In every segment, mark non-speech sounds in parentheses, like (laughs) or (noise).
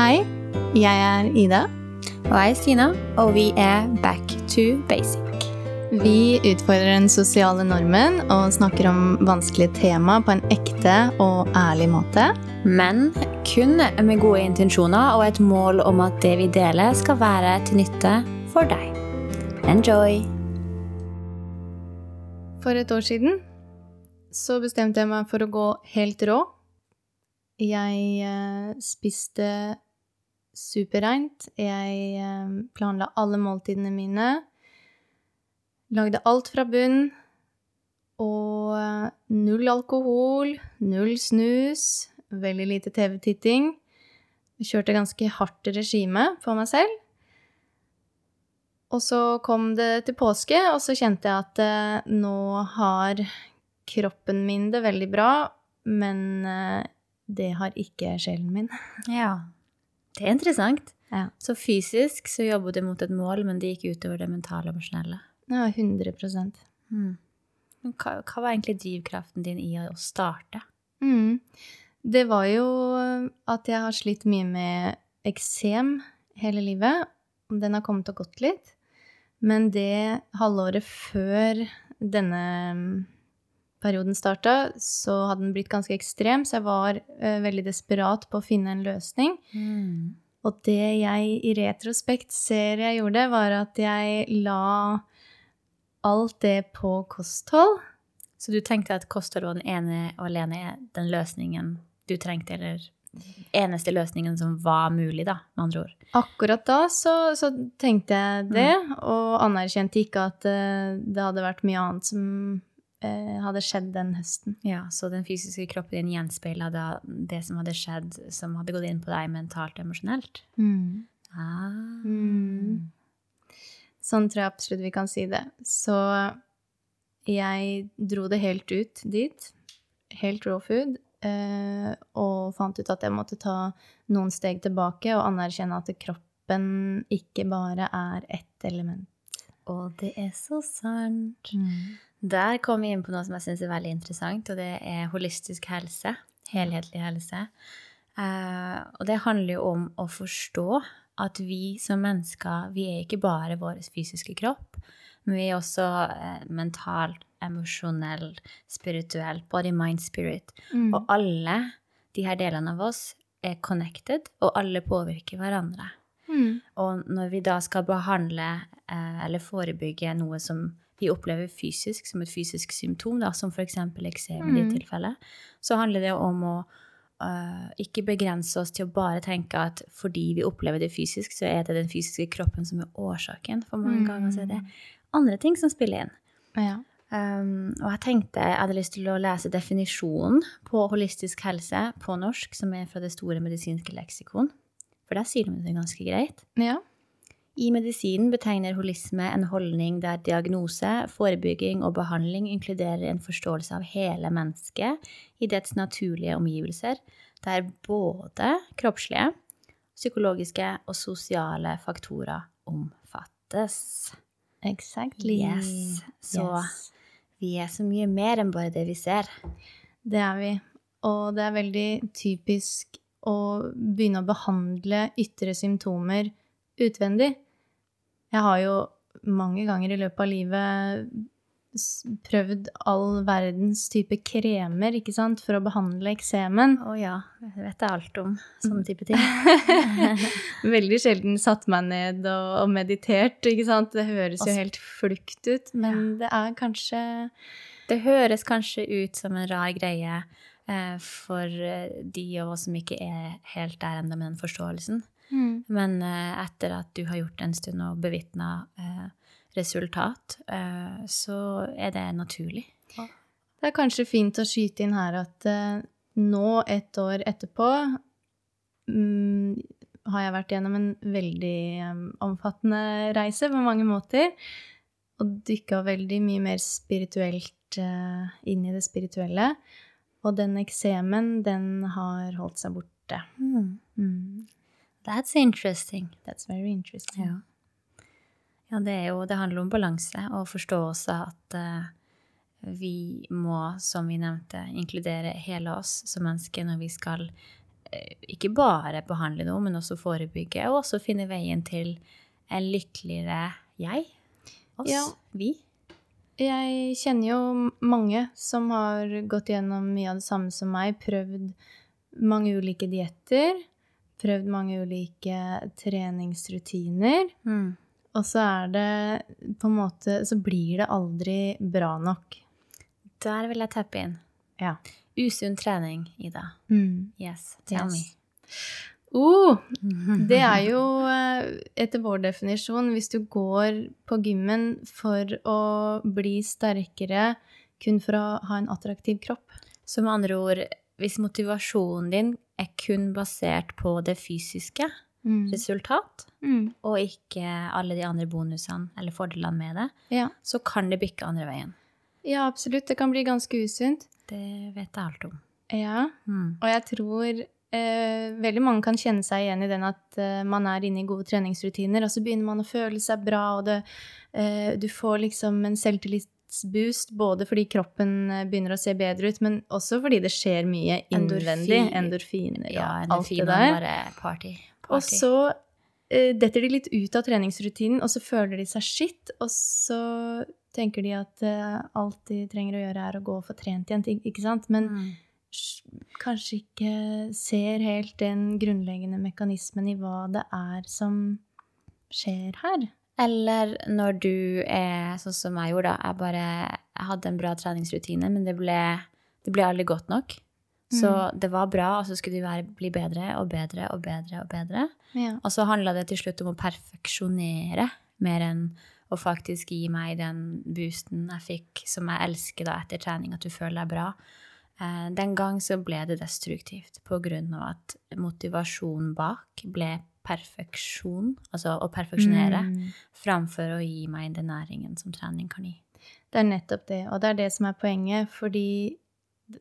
Hei, jeg er Ida. Og jeg er Stina, og vi er Back to basic. Vi utfordrer den sosiale normen og snakker om vanskelige tema på en ekte og ærlig måte. Men kun med gode intensjoner og et mål om at det vi deler, skal være til nytte for deg. Enjoy! For et år siden så bestemte jeg meg for å gå helt rå. Jeg eh, spiste superreint. Jeg eh, planla alle måltidene mine. Lagde alt fra bunn. Og eh, null alkohol, null snus, veldig lite TV-titting. Kjørte ganske hardt regime for meg selv. Og så kom det til påske, og så kjente jeg at eh, nå har kroppen min det veldig bra, men det har ikke sjelen min. (laughs) Ja. Det er interessant. Ja. Så fysisk så jobber du mot et mål, men det gikk utover det mentale og emosjonelle. Ja, 100 Mm. Men hva, hva var egentlig drivkraften din i å starte? mm. Det var jo at jeg har slitt mye med eksem hele livet. Den har kommet og gått litt. Men det halvåret før denne perioden starta, så hadde den blitt ganske ekstrem, så jeg var uh, veldig desperat på å finne en løsning. Og det jeg i retrospekt ser jeg gjorde, var at jeg la alt det på kosthold. Så du tenkte at kosthold var den ene og alene den løsningen du trengte, eller eneste løsningen som var mulig, da, med andre ord? Akkurat da så, så tenkte jeg det, og anerkjente ikke at uh, det hadde vært mye annet som eh, hadde skjedd den høsten. Ja, så den fysiske kroppen din gjenspeila da det som hadde skjedd, som hadde gått inn på deg mentalt og emosjonelt? Ah. Mm. Sånn tror jeg absolutt vi kan si det. Så jeg dro det helt ut dit, helt raw food, eh, og fant ut at jeg måtte ta noen steg tilbake og anerkjenne at kroppen ikke bare er ett element. Og det er så sant. Der kom vi inn på noe som jeg syns er veldig interessant, og det er holistisk helse. Helhetlig helse. Eh, og det handler jo om å forstå at vi som mennesker, vi er ikke bare vår fysiske kropp, men vi er også eh, mental, emosjonell, spirituell, body, mind, spirit. Mm. Og alle de her delene av oss er connected, og alle påvirker hverandre. Mm. Og når vi da skal behandle eh, eller forebygge noe som vi opplever fysisk, som et fysisk symptom, da, som f.eks. eksem i ditt Mm. tilfelle, så handler det om å Uh, ikke begrense oss til å bare tenke at fordi vi opplever det fysisk, så er det den fysiske kroppen som er årsaken. For mange Mm. ganger så er det andre ting som spiller inn. Ja. Um, og jeg tenkte jeg hadde lyst til å lese definisjonen på holistisk helse på norsk, som er fra det store medisinske leksikon. For der sier de det ganske greit. ja. I medisinen betegner holisme en holdning der diagnose, forebygging og behandling inkluderer en forståelse av hele mennesket i dets naturlige omgivelser, der både kroppslige, psykologiske og sosiale faktorer omfattes. Exactly. Yes. Så Yes. vi er så mye mer enn bare det vi ser. Det er vi. Og det er veldig typisk å begynne å behandle ytre symptomer utvendig. Jeg har jo mange ganger i løpet av livet prøvd all verdens type kremer, ikke sant, for å behandle eksemen. Å ja, det vet jeg alt om. Sånne type ting. (laughs) Veldig sjelden satt meg ned og, og meditert, ikke sant. Det høres jo helt flukt ut, men det er kanskje Det høres kanskje ut som en rar greie eh, for eh, de av oss som ikke er helt der ennå med den forståelsen. Men eh, etter at du har gjort en stund og bevitna eh, resultat, eh, så er det naturlig. Det er kanskje fint å skyte inn her at eh, nå, et år etterpå, mm, har jeg vært gjennom en veldig eh, omfattende reise på mange måter. Og dykka veldig mye mer spirituelt eh, inn i det spirituelle. Og den eksemen, den har holdt seg borte. Mm. That's interesting. That's very interesting. Ja. ja, det er jo Det handler om balanse og forstå at uh, vi må, som vi nevnte, inkludere hele oss som mennesker når vi skal uh, ikke bare behandle noe, men også forebygge, og også finne veien til en lykkeligere jeg. Oss. Ja. Vi. Jeg kjenner jo mange som har gått gjennom mye av det samme som meg, prøvd mange ulike dietter, prøvd mange ulike treningsrutiner, Mm. og så er det på en måte Så blir det aldri bra nok. Der vil jeg teppe inn. Ja. Usunn trening, Ida. Mm. Yes, tell Yes. Oh, det er jo eh, etter vår definisjon hvis du går på gymmen for å bli sterkere kun for å ha en attraktiv kropp. Så med andre ord, hvis motivasjonen din er kun basert på det fysiske resultat, Mm. og ikke alle de andre bonusene eller fordelene med det, Ja. så kan det bikke andre veien. ja, absolutt. Det kan bli ganske usunt. Det vet jeg alt om. Ja. Mm. Og jeg tror eh, veldig mange kan kjenne seg igjen i den at eh, man er inne i gode treningsrutiner, og så begynner man å føle seg bra, og det, eh, du får liksom en selvtillitsboost både fordi kroppen eh, begynner å se bedre ut, men også fordi det skjer mye innvendig. Endorfin. Endorfiner Ja, og en alt det der. bare party. party. Og så uh, detter de litt ut av treningsrutinen, og så føler de seg skitt, og så tenker de at uh, alt de trenger å gjøre, er å gå og få trent igjen, ikke sant? Men Mm. kanskje ikke ser helt den grunnleggende mekanismen i hva det er som skjer her. Eller når du er sånn som jeg gjorde, da. Jeg bare jeg hadde en bra treningsrutine, men det ble, det ble aldri godt nok. Så det var bra, og så skulle du være, bli bedre og bedre og bedre og bedre. Ja. Og så handla det til slutt om å perfeksjonere mer enn å faktisk gi meg den boosten jeg fikk, som jeg elsker da etter trening, at du føler deg bra. Eh, Den gang så ble det destruktivt på grunn av at motivasjonen bak ble perfeksjon, altså å perfeksjonere, Mm. framfor å gi meg den næringen som trening kan gi. Det er nettopp det, og det er det som er poenget, fordi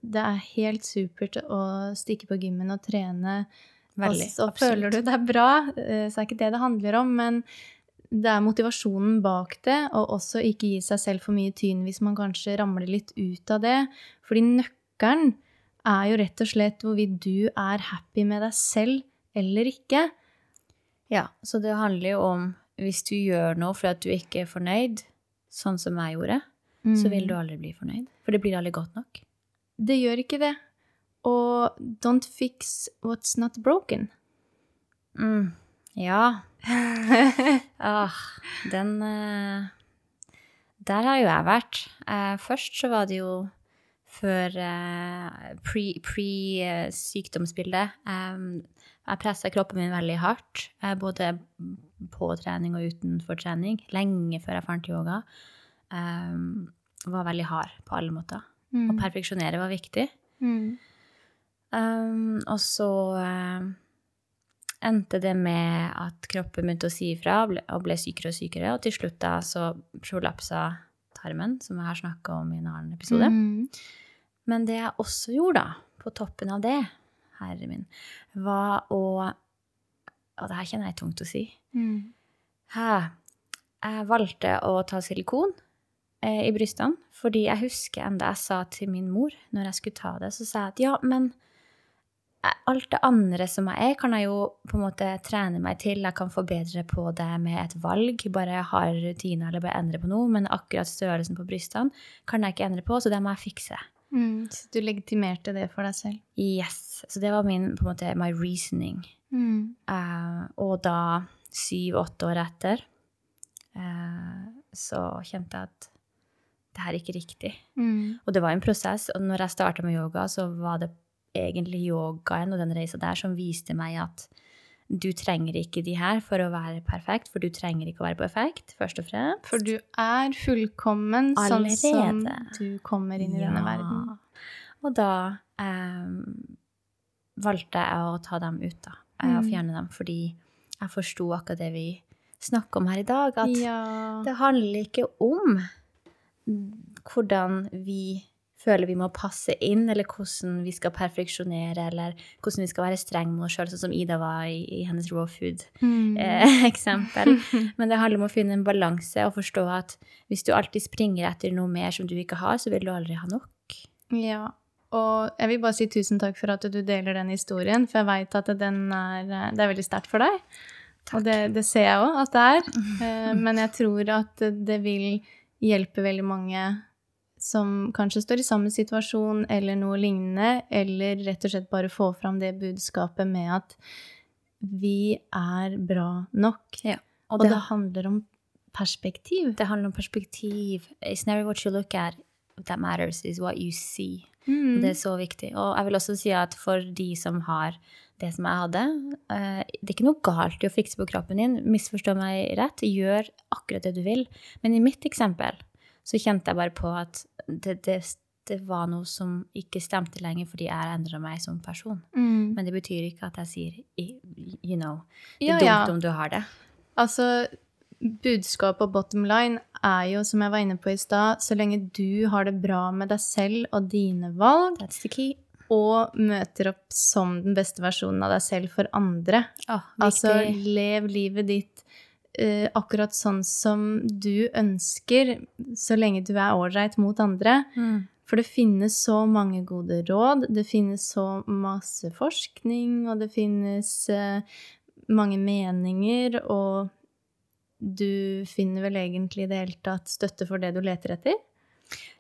det er helt supert å stikke på gymmen og trene, Veldig, og så absolutt. føler du det er bra, eh, så er ikke det det handler om, men det er motivasjonen bak det, og også ikke gi seg selv for mye tyn hvis man kanskje ramler litt ut av det, fordi nøkkelen er jo rett og slett hvorvidt du er happy med deg selv eller ikke. Ja, så det handler jo om hvis du gjør noe for at du ikke er fornøyd, sånn som jeg gjorde, så vil du aldri bli fornøyd. For det blir aldri godt nok. Det gjør ikke det. Og don't fix what's not broken. Mm. Ja. (laughs) ah, den eh, Der har jo jeg vært. Eh, først så var det jo før eh, pre-sykdomsbildet. jeg pressa kroppen min veldig hardt, eh, både på trening og utenfor trening, lenge før jeg fant yoga. Um, var veldig hard på alle måter. Å perfeksjonere var viktig. Mm. Um, og så eh, endte det med at kroppen begynte å si ifra og ble, og ble sykere og sykere, og til slutt da så prolapsa tarmen, som jeg har snakka om i en annen episode. Mm. Men det jeg også gjorde, da, på toppen av det, herre min, var å Og det her kjenner jeg er tungt å si. Mm. Jeg valgte å ta silikon eh, i brystene, fordi jeg husker enda jeg sa til min mor når jeg skulle ta det, så sa jeg at ja, men eh, alt det andre som jeg er, kan jeg jo på en måte trene meg til. Jeg kan forbedre på det med et valg, bare jeg har rutiner eller bare endre på noe, men akkurat størrelsen på brystene kan jeg ikke endre på, så det må jeg fikse. Mm. Så du legitimerte det for deg selv. Yes. Så det var min, på en måte, my reasoning. Mm. Uh, og da, syv-åtte år etter, uh, så kjente jeg at det her er ikke riktig. Mm. Og det var en prosess, og når jeg starta med yoga, så var det egentlig yogaen og den reisa der som viste meg at du trenger ikke de her for å være perfekt, for du trenger ikke å være perfekt, først og fremst. For du er fullkommen sånn som Allerede. du kommer inn i denne verden. Og da eh, valgte jeg å ta dem ut, da. Mm. Og fjerne dem, fordi jeg forsto akkurat det vi snakker om her i dag. At Ja. det handler ikke om hvordan vi føler vi må passe inn, eller hvordan vi skal perfeksjonere, eller hvordan vi skal være streng med oss sjøl, sånn som Ida var i, i hennes raw food-eksempel. Mm. (laughs) (laughs) Men det handler om å finne en balanse og forstå at hvis du alltid springer etter noe mer som du ikke har, så vil du aldri ha nok. ja. Og jeg vil bare si tusen takk for at du deler den historien, for jeg veit at den er, det er veldig sterkt for deg. Og det, det, ser jeg òg at det er. Eh, men jeg tror at det vil hjelpe veldig mange som kanskje står i samme situasjon eller noe lignende, eller rett og slett bare få fram det budskapet med at vi er bra nok. Ja. Og, og det, det, handler om perspektiv. Det handler om perspektiv. It's never what you look at that matters, is what you see. Mm. Det er så viktig. Og jeg vil også si at for de som har det som jeg hadde eh, Det er ikke noe galt i å fikse på kroppen din, misforstå meg rett, gjør akkurat det du vil. Men i mitt eksempel så kjente jeg bare på at det, det, det var noe som ikke stemte lenger fordi jeg endra meg som person. Mm. Men det betyr ikke at jeg sier you know, det Ja, er dumt ja. om du har det. Altså, budskapet og bottom line er jo, som jeg var inne på i stad, så lenge du har det bra med deg selv og dine valg, That's the key. og møter opp som den beste versjonen av deg selv for andre. Oh, Altså, lev livet ditt eh, akkurat sånn som du ønsker, så lenge du er ålreit mot andre. mm. For det finnes så mange gode råd, det finnes så masse forskning, og det finnes uh, mange meninger, og du finner vel egentlig i det hele tatt støtte for det du leter etter?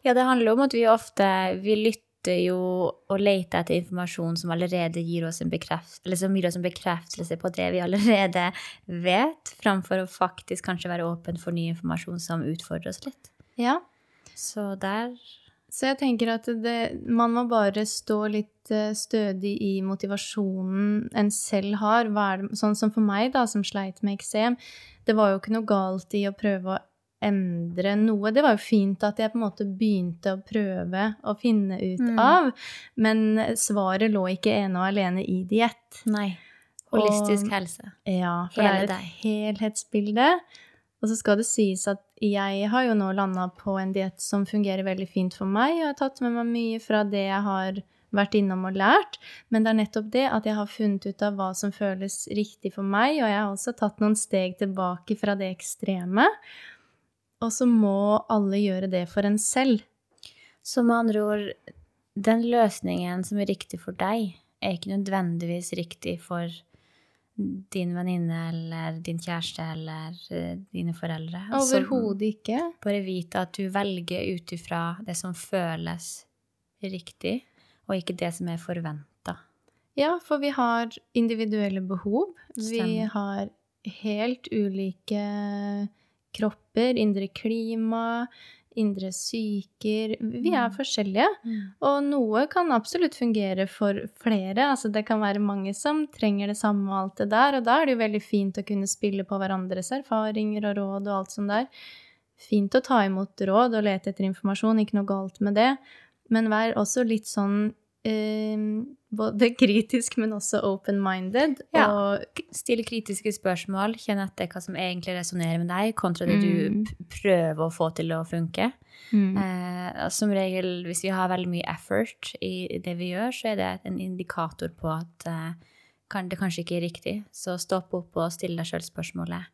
Ja, det handler om at vi ofte vi lytter jo å lete etter informasjon som allerede gir oss en, bekreft, eller som gir oss en bekreftelse på det vi allerede vet, framfor å faktisk kanskje være åpen for ny informasjon som utfordrer oss litt. Ja. Så der Så jeg tenker at det, man må bare stå litt eh, stødig i motivasjonen en selv har. Det, sånn som for meg, da, som sleit med eksem. Det var jo ikke noe galt i å prøve å endre noe. Det var jo fint at jeg på en måte begynte å prøve å finne ut Mm. av. Men svaret lå ikke ene og alene i diett. Nei. Holistisk Og- helse. Ja, for Hele det er deg. et helhetsbilde. Og så skal det sies at jeg har jo nå landa på en diett som fungerer veldig fint for meg, og jeg har tatt med meg mye fra det jeg har vært innom og lært. Men det er nettopp det at jeg har funnet ut av hva som føles riktig for meg, og jeg har også tatt noen steg tilbake fra det ekstreme. Og så må alle gjøre det for en selv. Så med andre ord, den løsningen som er riktig for deg, er ikke nødvendigvis riktig for din venninne eller din kjæreste eller eh, dine foreldre. Overhodet ikke. Bare vite at du velger ut ifra det som føles riktig, og ikke det som er forventa. Ja, for vi har individuelle behov. Vi har helt ulike kropper, indre klima, indre psyker. Vi er Mm. forskjellige, og noe kan absolutt fungere for flere. Altså, det kan være mange som trenger det samme og alt det der, og da er det jo veldig fint å kunne spille på hverandres erfaringer og råd og alt sånt der. Fint å ta imot råd og lete etter informasjon, ikke noe galt med det, men vær også litt sånn både (laughs) kritisk, men også open-minded. Ja. Og stille kritiske spørsmål, Kjenne etter hva som egentlig resonnerer med deg, kontra det du Mm. du prøver å få til å funke. mm, Eh, som regel, hvis vi har veldig mye effort i det vi gjør, så er det en indikator på at eh, kan, det kanskje ikke er riktig. Så stopp opp og still deg sjøl spørsmålet.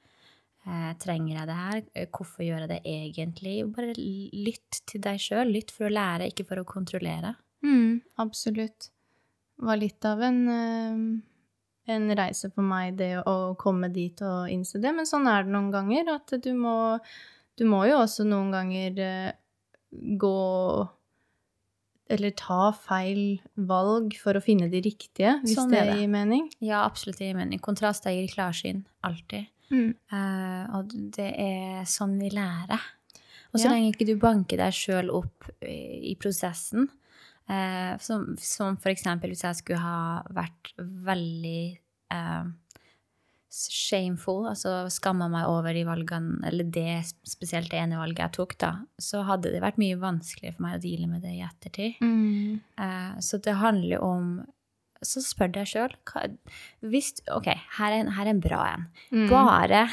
Eh, trenger jeg det her? Eh, Hvorfor gjør jeg det egentlig? Bare lytt til deg sjøl. Lytt for å lære, ikke for å kontrollere. Mm, absolutt. Det var litt av en, eh, en reise for meg, det å komme dit og innse det. Men sånn er det noen ganger, at du må, du må jo også noen ganger eh, gå Eller ta feil valg for å finne de riktige, hvis Sånn det det. gir mening. Ja, absolutt. Det gir mening. Kontraster gir klarsyn. Alltid. Mm. Uh, og det er sånn vi lærer. Og så Ja. lenge ikke du banker deg sjøl opp i, i prosessen, eh, som, som for eksempel hvis jeg skulle ha vært veldig eh, shameful, altså skamma meg over de valgene, eller det spesielt det ene valget jeg tok, da, så hadde det vært mye vanskeligere for meg å deale med det i ettertid. Mm. Eh, så det handler om Så spør deg sjøl Ok, her er en, her er en bra en. Mm. Bare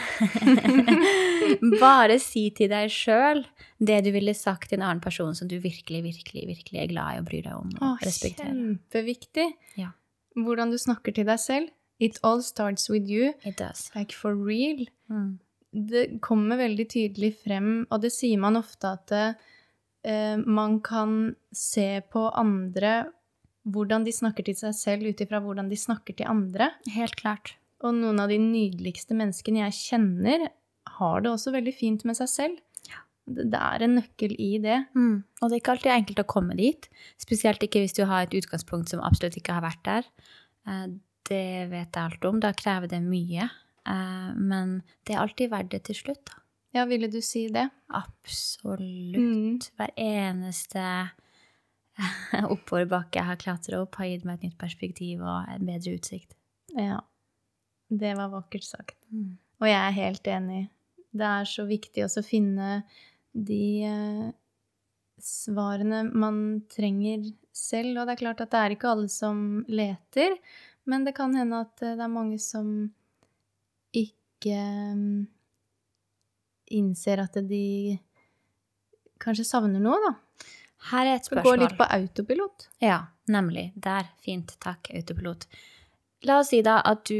(laughs) Bare si til deg sjøl det du ville sagt til en annen person som du virkelig, virkelig, virkelig er glad i og bryr deg om og Åh, respekterer. kjempeviktig. Ja. Hvordan du snakker til deg selv. It all starts with you. It does. Like for real. Mm. det kommer veldig tydelig frem, og det sier man ofte at eh, man kan se på andre hvordan de snakker til seg selv ut ifra hvordan de snakker til andre. Helt klart. Og noen av de nydeligste menneskene jeg kjenner, har det også veldig fint med seg selv. Det det er en nøkkel i det. Mm. Og det er ikke alltid enkelt å komme dit. Spesielt ikke hvis du har et utgangspunkt som absolutt ikke har vært der. Eh, Det vet jeg alt om. Da krever det mye. Eh, Men det er alltid verdt det til slutt. da. Ja, ville du si det? Absolutt. Mm. Hver eneste (laughs) oppoverbakke jeg har klatra opp, har gitt meg et nytt perspektiv og en bedre utsikt. Ja. Det var vakkert sagt. Mm. Og jeg er helt enig. Det er så viktig å finne de eh, svarene man trenger selv. Og det er klart at det er ikke alle som leter, men det kan hende at eh, det er mange som ikke mm, innser at de kanskje savner noe, da. Her er et spørsmål. går litt på autopilot. Ja, nemlig. Der. Fint. Takk, autopilot. La oss si da at du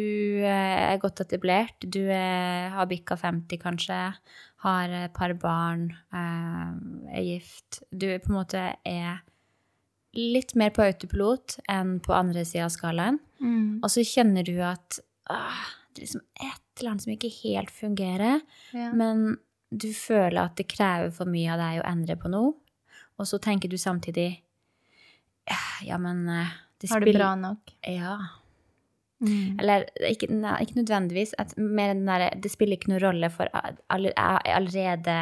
eh, er godt etablert, du er, har bikka 50 kanskje, har et par barn, eh, er gift. Du på en måte er litt mer på autopilot enn på andre sida av skalaen. Og så kjenner du at åh, det er liksom et eller annet som ikke helt fungerer, Ja. men du føler at det krever for mye av deg å endre på noe. Og så tenker du samtidig «Ah, Ja, men det spiller Har det bra nok? Ja. Mm. Eller ikke, nei, ikke nødvendigvis. At mer den derre Det spiller ikke noen rolle, for jeg er allerede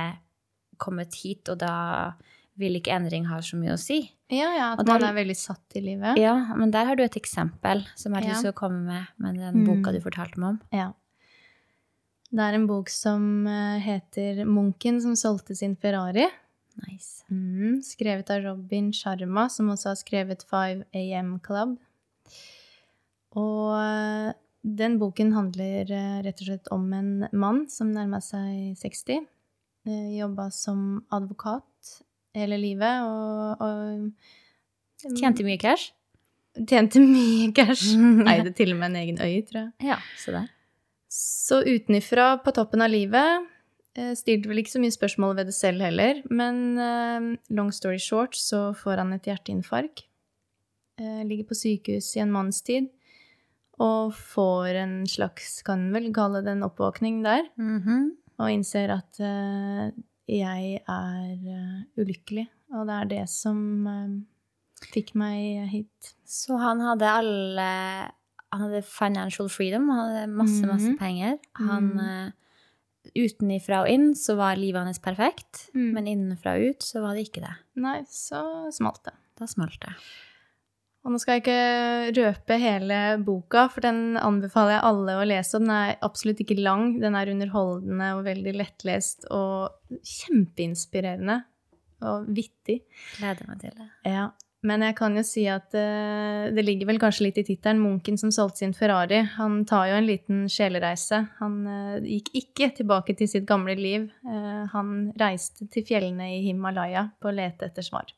kommet hit, og da vil ikke endring ha så mye å si. Ja, ja, at der, man er veldig satt i livet. Ja, men der har du et eksempel som jeg har Ja. lyst til å komme med, med den Mm. boka du fortalte meg om. Ja. Det er en bok som eh, heter 'Munken som solgte sin Ferrari'. Nice. Mm, skrevet av Robin Sharma, som også har skrevet 5 AM Club. Og den boken handler eh, rett og slett om en mann som nærma seg 60. eh, Jobba som advokat hele livet og, og Tjente mye cash? Tjente mye cash. (laughs) Eide til og med en egen øy, tror jeg. Ja, Så der. Så utenifra, på toppen av livet, stilte vel ikke så mye spørsmål ved det selv heller, men eh, long story short så får han et hjerteinfarkt. Eh, Ligger på sykehus i en måneds tid og får en slags, kan vel kalle det en oppvåkning der, Mhm. og innser at eh, jeg er eh, ulykkelig, og det er det som eh, fikk meg hit. Så han hadde alle Han hadde financial freedom, han hadde masse, masse Mhm. penger. Han eh, Utenifra og inn så var livet hans perfekt, Mm. men innenfra og ut så var det ikke det. Nei, så smalt det. Da smalt det. Og nå skal jeg ikke røpe hele boka, for den anbefaler jeg alle å lese. Og den er absolutt ikke lang. Den er underholdende og veldig lettlest og kjempeinspirerende og vittig. Gleder meg til det. Ja. Men jeg kan jo si at uh, det ligger vel kanskje litt i tittelen 'Munken som solgte sin Ferrari'. Han tar jo en liten sjelereise. Han uh, gikk ikke tilbake til sitt gamle liv. Uh, han reiste til fjellene i Himalaya på å lete etter svar.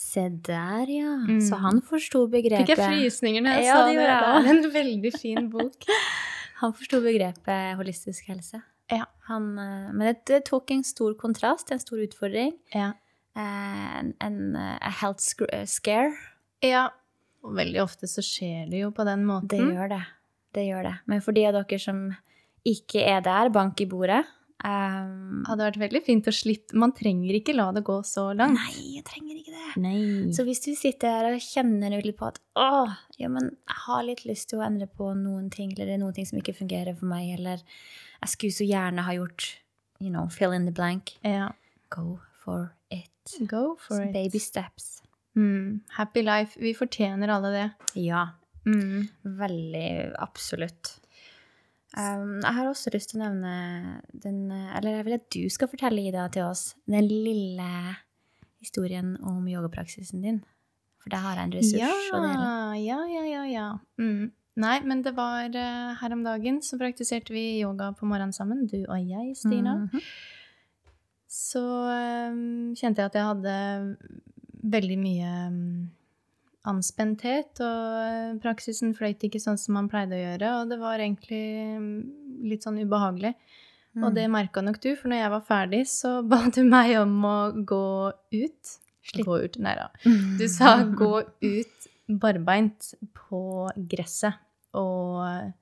Se der, ja. Mm. Så han forsto begrepet Fikk jeg frysninger når jeg Ja, sa det det? er en veldig fin bok. (laughs) Han forsto begrepet holistisk helse. Ja. Han, men det, det tok en stor kontrast, en stor utfordring. Ja. En, en eh, health eh, scare. ja. Og veldig ofte så skjer det jo på den måten. Det gjør det. Det gjør det. Men for de av dere som ikke er der, bank i bordet um, hadde vært veldig fint å slippe Man trenger ikke la det gå så langt. Nei, jeg trenger ikke det. Nei. Så hvis du sitter her og kjenner litt på at å, ja, men jeg har litt lyst til å endre på noen ting, eller det er noen ting som ikke fungerer for meg, eller jeg skulle så gjerne ha gjort you know, fill in the blank, ja. go for it. Go for Så it. Baby steps. Mm. Happy life. Vi fortjener alle det. Ja, Mm. veldig absolutt. Um, jeg har også lyst til å nevne den Eller jeg vil at du skal fortelle Ida til oss den lille historien om yogapraksisen din. For der har jeg en ressurs Ja, å dele. ja, ja, ja. ja. Mm. Nei, men det var uh, her om dagen så praktiserte vi yoga på morgenen sammen, du og jeg, Stina. Mhm. Så eh, kjente jeg at jeg hadde veldig mye mm, anspenthet, og praksisen fløyt ikke sånn som man pleide å gjøre, og det var egentlig mm, litt sånn ubehagelig. Og det merka nok du, for når jeg var ferdig, så (laughs) ba du meg om å gå ut. Slipp. Gå ut, nei da. Du sa (laughs) gå ut barbeint på gresset og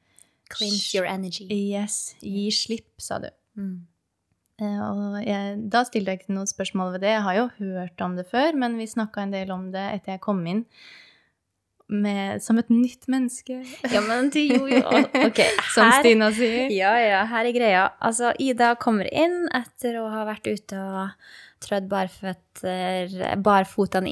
Cleanse your energy. Yes, gi slipp, sa du. Mm. Eh, Og jeg, da stilte jeg ikke noe spørsmål ved det. Jeg har jo hørt om det før, men vi snakka en del om det etter jeg kom inn med, som et nytt menneske, (laughs) Ja, men du gjorde jo (laughs) Ok, som Stina sier. Ja, ja, her er greia. Altså, Ida kommer inn etter å ha vært ute og trødd barføtter,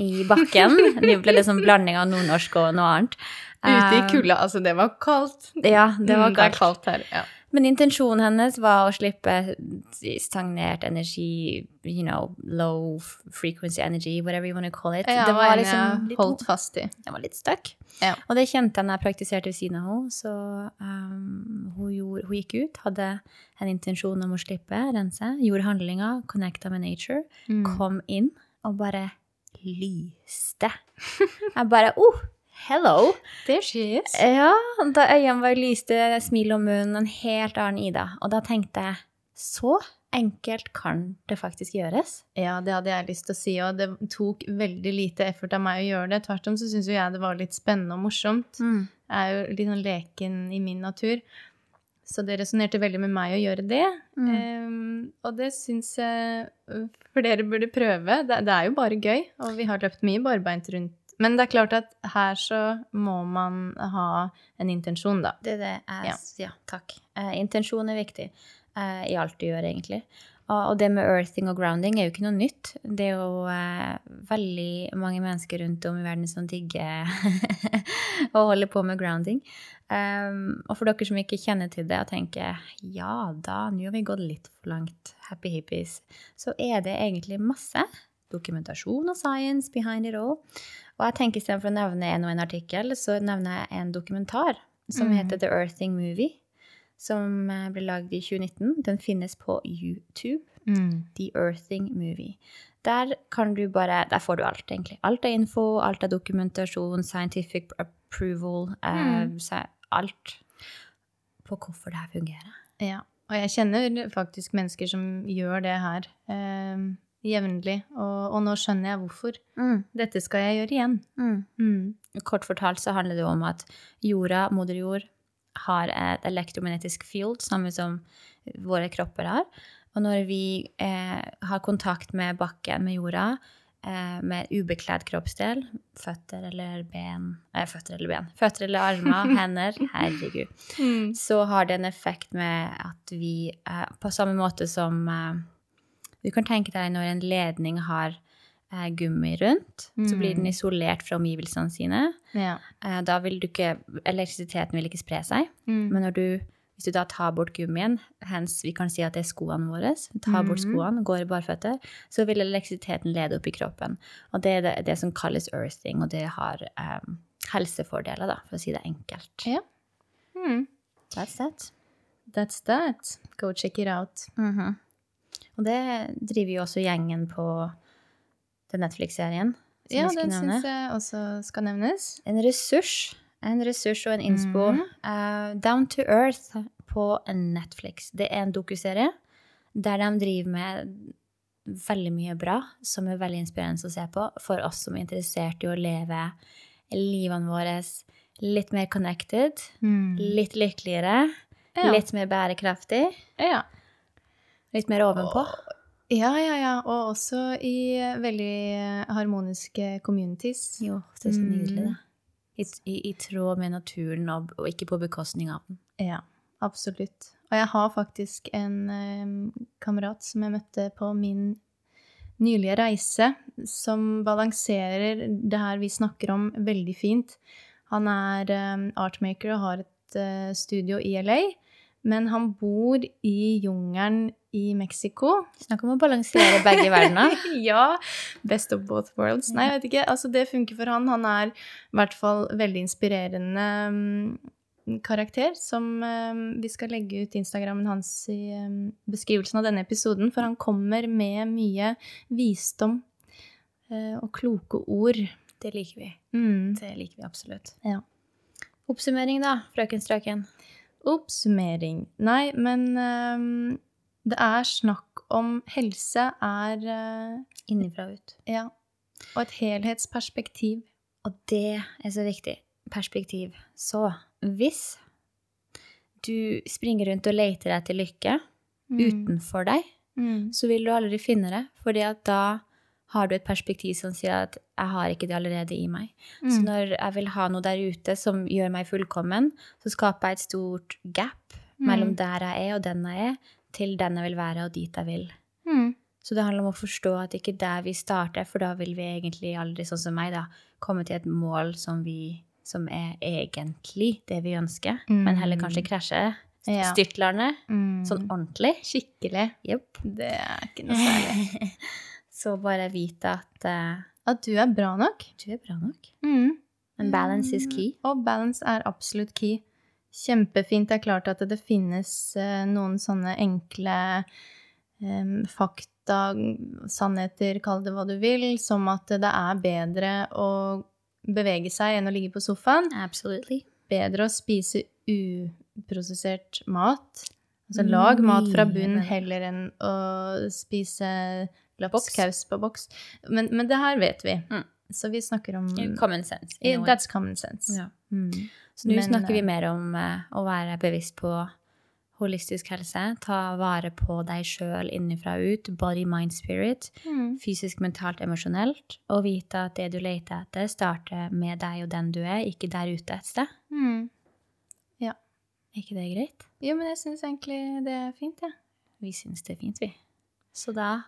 i bakken. (laughs) Det ble liksom blanding av nordnorsk og noe annet. Ute i Eh, kulda. Altså, det var kaldt. Ja, det var Mm, er kaldt. kaldt her. Ja. Men intensjonen hennes var å slippe stagnert energi, you know, low frequency energy, whatever you want to call it. Ja, det var en liksom litt, holdt fast i. jeg var litt stuck. Ja. Og det kjente jeg når jeg praktiserte ved siden av henne. Så um, hun, gjorde, hun gikk ut, hadde en intensjon om å slippe, rense, gjorde handlinga, connecta med nature, Mm. kom inn og bare lyste. (laughs) Jeg bare oh, hello! There she is. Ja, da øynene bare lyste, smil om munnen, en helt annen Ida. Og da tenkte jeg, så enkelt kan det faktisk gjøres. Ja, det hadde jeg lyst til å si, og det tok veldig lite effort av meg å gjøre det. Tvert om så syns jo jeg det var litt spennende og morsomt. Mm. Jeg er jo litt sånn leken i min natur. Så det resonnerte veldig med meg å gjøre det. Mm. Um, og det syns jeg flere burde prøve. Det, det er jo bare gøy, og vi har løpt mye barbeint rundt. Men det er klart at her så må man ha en intensjon, da. Det er det jeg Ja. Ja, takk. Eh, intensjon er viktig eh, i alt du gjør, egentlig. Og, og det med earthing og grounding er jo ikke noe nytt. Det er jo eh, veldig mange mennesker rundt om i verden som digger (laughs) å holde på med grounding. Um, og for dere som ikke kjenner til det og tenker ja da, nå har vi gått litt for langt, happy hippies, så er det egentlig masse dokumentasjon og science behind it all. Og jeg tenker istedenfor å nevne en og en artikkel, så nevner jeg en dokumentar som Mm. heter The Earthing Movie, som eh, ble lagd i 2019. Den finnes på YouTube. The Earthing Movie. Der kan du bare Der får du alt, egentlig. Alt er info, alt er dokumentasjon, scientific approval, eh, Mm. så alt på hvorfor det her fungerer. Ja. Og jeg kjenner faktisk mennesker som gjør det her ehm, jevnlig. Og, og nå skjønner jeg hvorfor. Dette skal jeg gjøre igjen. Mm. Kort fortalt så handler det om at jorda, moder jord, har et elektromagnetisk field, samme som våre kropper har. Og når vi eh, har kontakt med bakken, med jorda, eh, med ubekledd kroppsdel, føtter eller ben eh, Føtter eller ben. Føtter eller armer, (laughs) hender. Herregud. Så har det en effekt med at vi eh, På samme måte som eh, Du kan tenke deg når en ledning har eh, gummi rundt, så blir den Mm. isolert fra omgivelsene sine. Ja. Eh, da vil du ikke Elektrisiteten vil ikke spre seg. Mm. Men når du, hvis du da tar bort gummien, hens vi kan si at det er skoene våre, tar bort Mhm. skoene, går i barføtter, så vil elektrisiteten lede opp i kroppen. Og det er det, det som kalles earthing, og det har eh, helsefordeler, da, for å si det enkelt. Ja. Mm. That's that. That's that. Go check it out. Mhm. Og det driver jo også gjengen på den Netflix-serien. Ja, den syns jeg også skal nevnes. En ressurs. En ressurs og en innspo. Mm. Uh, Down to Earth på Netflix. Det er en dokuserie der de driver med veldig mye bra, som er veldig inspirerende å se på for oss som er interessert i å leve livene våre litt mer connected, litt lykkeligere, Ja. litt mer bærekraftig, Ja. Litt mer ovenpå. ja, ja, ja. Og også i veldig harmoniske communities. Jo, det er så nydelig, Mm. det. I, i, I tråd med naturen og, og ikke på bekostning av den. Ja, absolutt. Og jeg har faktisk en eh, kamerat som jeg møtte på min nylige reise, som balanserer det her vi snakker om, veldig fint. Han er eh, artmaker og har et eh, studio i LA, men han bor i jungelen i Mexico. Snakk om å balansere begge verdener. (laughs) ja. Best of both worlds. Nei, jeg vet ikke. Altså, det funker for han. Han er i hvert fall veldig inspirerende mm, karakter, som um, vi skal legge ut Instagrammen hans i um, beskrivelsen av denne episoden, for han kommer med mye visdom uh, og kloke ord. Det liker vi. Mm. Det liker vi absolutt. Ja. Oppsummering, da, frøken Strøken. Oppsummering. Nei, men um, Det er snakk om helse er uh, Innifra og ut. Ja. Og et helhetsperspektiv. Og det er så viktig. Perspektiv. Så hvis du springer rundt og leter deg til lykke utenfor deg, Mm. så vil du aldri finne det, fordi at da har du et perspektiv som sier at jeg har ikke det allerede i meg. Så Mm. når jeg vil ha noe der ute som gjør meg fullkommen, så skaper jeg et stort gap Mm. mellom der jeg er og den jeg er, til den jeg vil være og dit jeg vil. Mm. Så det handler om å forstå at det ikke er der vi starter, for da vil vi egentlig aldri, sånn som meg, da, komme til et mål som, vi, som er egentlig det vi ønsker, men heller kanskje krasje Ja. Styrtlerne. Mm. sånn ordentlig. Skikkelig. Jepp. Det er ikke noe særlig. (laughs) Så bare vite at uh, At du er bra nok. du er bra nok. Mm. And balance is key. Og balance er absolutt key. Kjempefint. Det er klart at det finnes uh, noen sånne enkle um, fakta, sannheter, kall det hva du vil, som at det er bedre å bevege seg enn å ligge på sofaen. Absolutely. Bedre å spise uprosessert mat. Altså lag mat fra bunn heller enn å spise lapskaus på boks. Men, men det her vet vi. Mm. Så vi snakker om Common sense. Yeah, way. That's common sense. Ja. Mm. Så nå Men, snakker vi eh, mer om uh, å være bevisst på holistisk helse. Ta vare på deg sjøl innenfra og ut. Body, mind, spirit. Mm. Fysisk, mentalt, emosjonelt. Og vite at det du leter etter, starter med deg og den du er, ikke der ute et sted. Mm. Er ikke det greit? Jo, men jeg syns egentlig det er fint, jeg. Ja. Vi syns det er fint, vi. Så da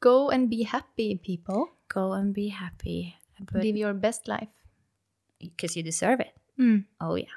Go and be happy, people. go and be happy. But, Live your best life. because you deserve it. Mm. Oh yeah.